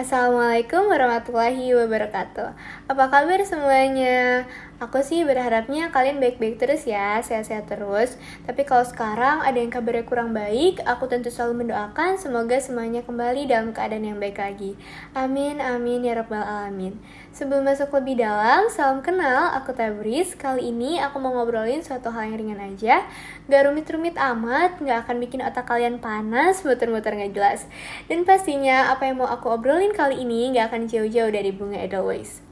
Assalamualaikum warahmatullahi wabarakatuh Apa kabar semuanya? Aku sih berharapnya kalian baik-baik terus ya, sehat-sehat terus. Tapi kalau sekarang ada yang kabarnya kurang baik Aku tentu selalu mendoakan semoga semuanya kembali dalam keadaan yang baik lagi. Amin, amin, ya rabbal alamin. Sebelum masuk lebih dalam, salam kenal, aku Tabris Kali ini aku mau ngobrolin suatu hal yang ringan aja. Gak rumit-rumit amat, gak akan bikin otak kalian panas, muter-muter gak jelas. Dan pastinya apa yang mau aku obrolin kali ini nggak akan jauh-jauh dari bunga Edelweiss.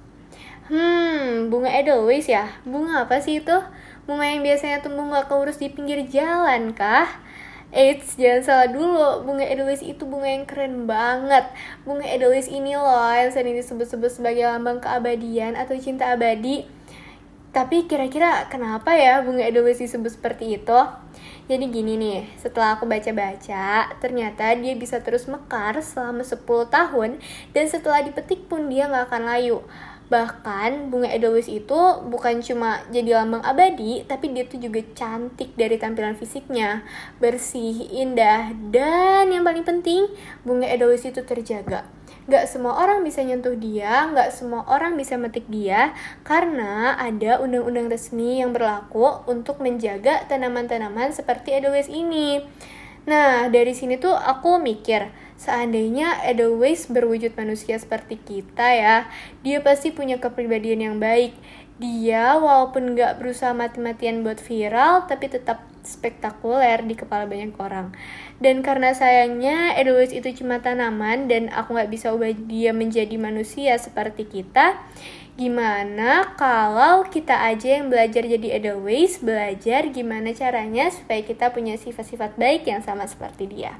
Hmm, bunga Edelweiss ya? Bunga apa sih itu? Bunga yang biasanya tumbuh nggak keurus di pinggir jalan kah? Eits, jangan salah dulu, bunga Edelweiss itu bunga yang keren banget. Bunga Edelweiss ini loh yang sering disebut-sebut sebagai lambang keabadian atau cinta abadi. Tapi kira-kira kenapa ya bunga Edelweiss disebut seperti itu? Jadi gini nih, setelah aku baca-baca, ternyata dia bisa terus mekar selama 10 tahun dan setelah dipetik pun dia nggak akan layu. Bahkan bunga Edelweiss itu bukan cuma jadi lambang abadi, tapi dia tuh juga cantik dari tampilan fisiknya, bersih, indah, dan yang paling penting, bunga Edelweiss itu terjaga Gak semua orang bisa nyentuh dia, gak semua orang bisa metik dia, karena ada undang-undang resmi yang berlaku untuk menjaga tanaman-tanaman seperti Edelweiss ini. Nah, dari sini tuh aku mikir, seandainya Edelweiss berwujud manusia seperti kita ya, dia pasti punya kepribadian yang baik. Dia walaupun gak berusaha mati-matian buat viral, tapi tetap spektakuler di kepala banyak orang. Dan karena sayangnya Edelweiss itu cuma tanaman dan aku nggak bisa ubah dia menjadi manusia seperti kita, gimana kalau kita aja yang belajar jadi Edelweiss, belajar gimana caranya supaya kita punya sifat-sifat baik yang sama seperti dia.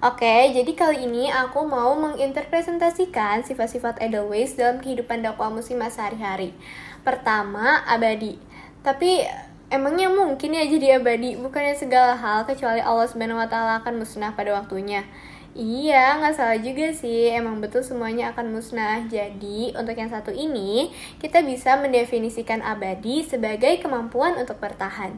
Oke, jadi kali ini aku mau menginterpresentasikan sifat-sifat Edelweiss dalam kehidupan dakwah muslimah sehari-hari. Pertama, abadi. Tapi Emangnya mungkin ya jadi abadi? Bukannya segala hal kecuali Allah Subhanahu wa taala akan musnah pada waktunya. Iya, nggak salah juga sih. Emang betul semuanya akan musnah. Jadi, untuk yang satu ini, kita bisa mendefinisikan abadi sebagai kemampuan untuk bertahan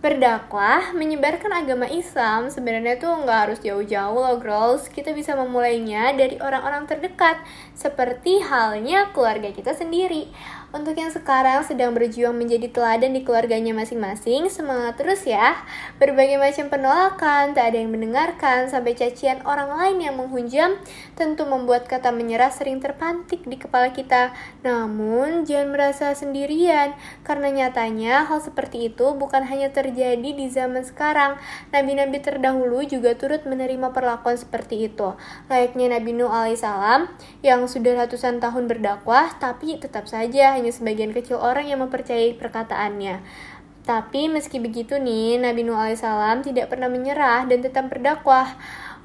berdakwah, menyebarkan agama Islam sebenarnya tuh nggak harus jauh-jauh loh girls. Kita bisa memulainya dari orang-orang terdekat, seperti halnya keluarga kita sendiri. Untuk yang sekarang sedang berjuang menjadi teladan di keluarganya masing-masing, semangat terus ya. Berbagai macam penolakan, tak ada yang mendengarkan, sampai cacian orang lain yang menghujam, tentu membuat kata menyerah sering terpantik di kepala kita. Namun, jangan merasa sendirian, karena nyatanya hal seperti itu bukan hanya terjadi di zaman sekarang. Nabi-nabi terdahulu juga turut menerima perlakuan seperti itu. Layaknya Nabi Nuh alaihissalam yang sudah ratusan tahun berdakwah, tapi tetap saja hanya sebagian kecil orang yang mempercayai perkataannya. Tapi meski begitu nih, Nabi Nuh alaihissalam tidak pernah menyerah dan tetap berdakwah.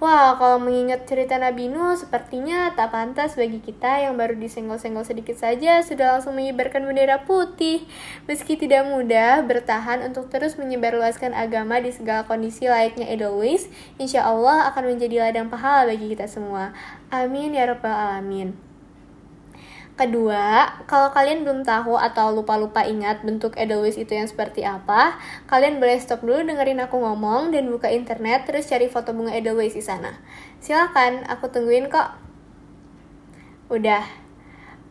Wah, kalau mengingat cerita Nabi Nuh, sepertinya tak pantas bagi kita yang baru disenggol-senggol sedikit saja sudah langsung menyebarkan bendera putih. Meski tidak mudah bertahan untuk terus menyebarluaskan agama di segala kondisi layaknya Edelweiss, insya Allah akan menjadi ladang pahala bagi kita semua. Amin ya Rabbal Alamin. Kedua, kalau kalian belum tahu atau lupa-lupa ingat bentuk Edelweiss itu yang seperti apa, kalian boleh stop dulu dengerin aku ngomong dan buka internet terus cari foto bunga Edelweiss di sana. Silakan, aku tungguin kok. Udah,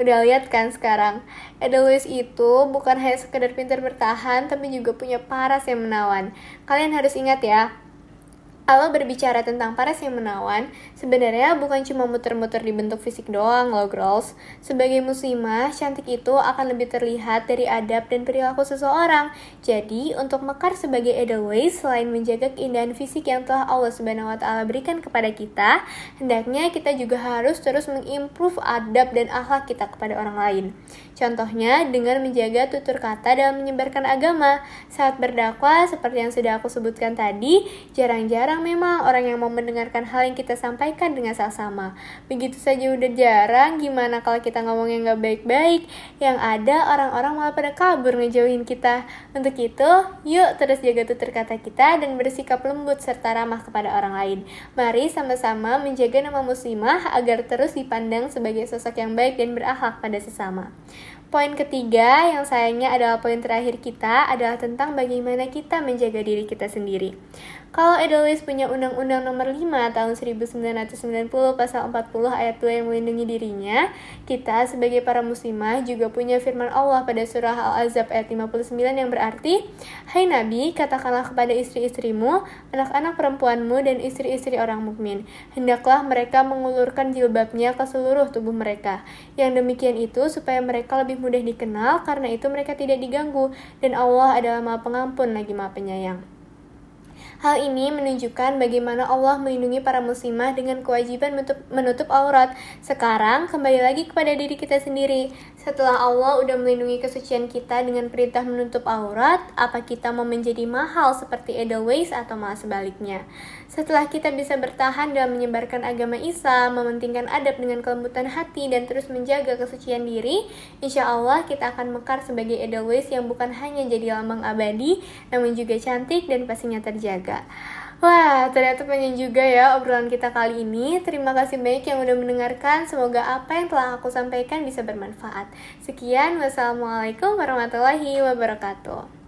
udah lihat kan sekarang Edelweiss itu bukan hanya sekedar pintar bertahan tapi juga punya paras yang menawan kalian harus ingat ya kalau berbicara tentang paras yang menawan, sebenarnya bukan cuma muter-muter di bentuk fisik doang loh girls. Sebagai muslimah, cantik itu akan lebih terlihat dari adab dan perilaku seseorang. Jadi, untuk mekar sebagai Edelweiss, selain menjaga keindahan fisik yang telah Allah Subhanahu wa taala berikan kepada kita, hendaknya kita juga harus terus mengimprove adab dan akhlak kita kepada orang lain. Contohnya dengan menjaga tutur kata dalam menyebarkan agama. Saat berdakwah seperti yang sudah aku sebutkan tadi, jarang-jarang jarang memang orang yang mau mendengarkan hal yang kita sampaikan dengan sama. Begitu saja udah jarang, gimana kalau kita ngomong yang gak baik-baik? Yang ada orang-orang malah pada kabur ngejauhin kita. Untuk itu, yuk terus jaga tutur kata kita dan bersikap lembut serta ramah kepada orang lain. Mari sama-sama menjaga nama muslimah agar terus dipandang sebagai sosok yang baik dan berakhlak pada sesama. Poin ketiga yang sayangnya adalah poin terakhir kita adalah tentang bagaimana kita menjaga diri kita sendiri. Kalau Edelweiss punya Undang-Undang Nomor 5 tahun 1990 pasal 40 ayat 2 yang melindungi dirinya, kita sebagai para muslimah juga punya firman Allah pada surah Al-Azab ayat 59 yang berarti, Hai Nabi, katakanlah kepada istri-istrimu, anak-anak perempuanmu dan istri-istri orang mukmin, hendaklah mereka mengulurkan jilbabnya ke seluruh tubuh mereka. Yang demikian itu supaya mereka lebih mudah dikenal karena itu mereka tidak diganggu dan Allah adalah Maha Pengampun lagi Maha Penyayang. Hal ini menunjukkan bagaimana Allah melindungi para muslimah dengan kewajiban menutup, menutup aurat. Sekarang kembali lagi kepada diri kita sendiri. Setelah Allah udah melindungi kesucian kita dengan perintah menutup aurat, apa kita mau menjadi mahal seperti Edelweiss atau malah sebaliknya? Setelah kita bisa bertahan dalam menyebarkan agama Islam, mementingkan adab dengan kelembutan hati dan terus menjaga kesucian diri, insya Allah kita akan mekar sebagai Edelweiss yang bukan hanya jadi lambang abadi, namun juga cantik dan pastinya terjaga juga. Wah, ternyata panjang juga ya obrolan kita kali ini. Terima kasih banyak yang udah mendengarkan. Semoga apa yang telah aku sampaikan bisa bermanfaat. Sekian, wassalamualaikum warahmatullahi wabarakatuh.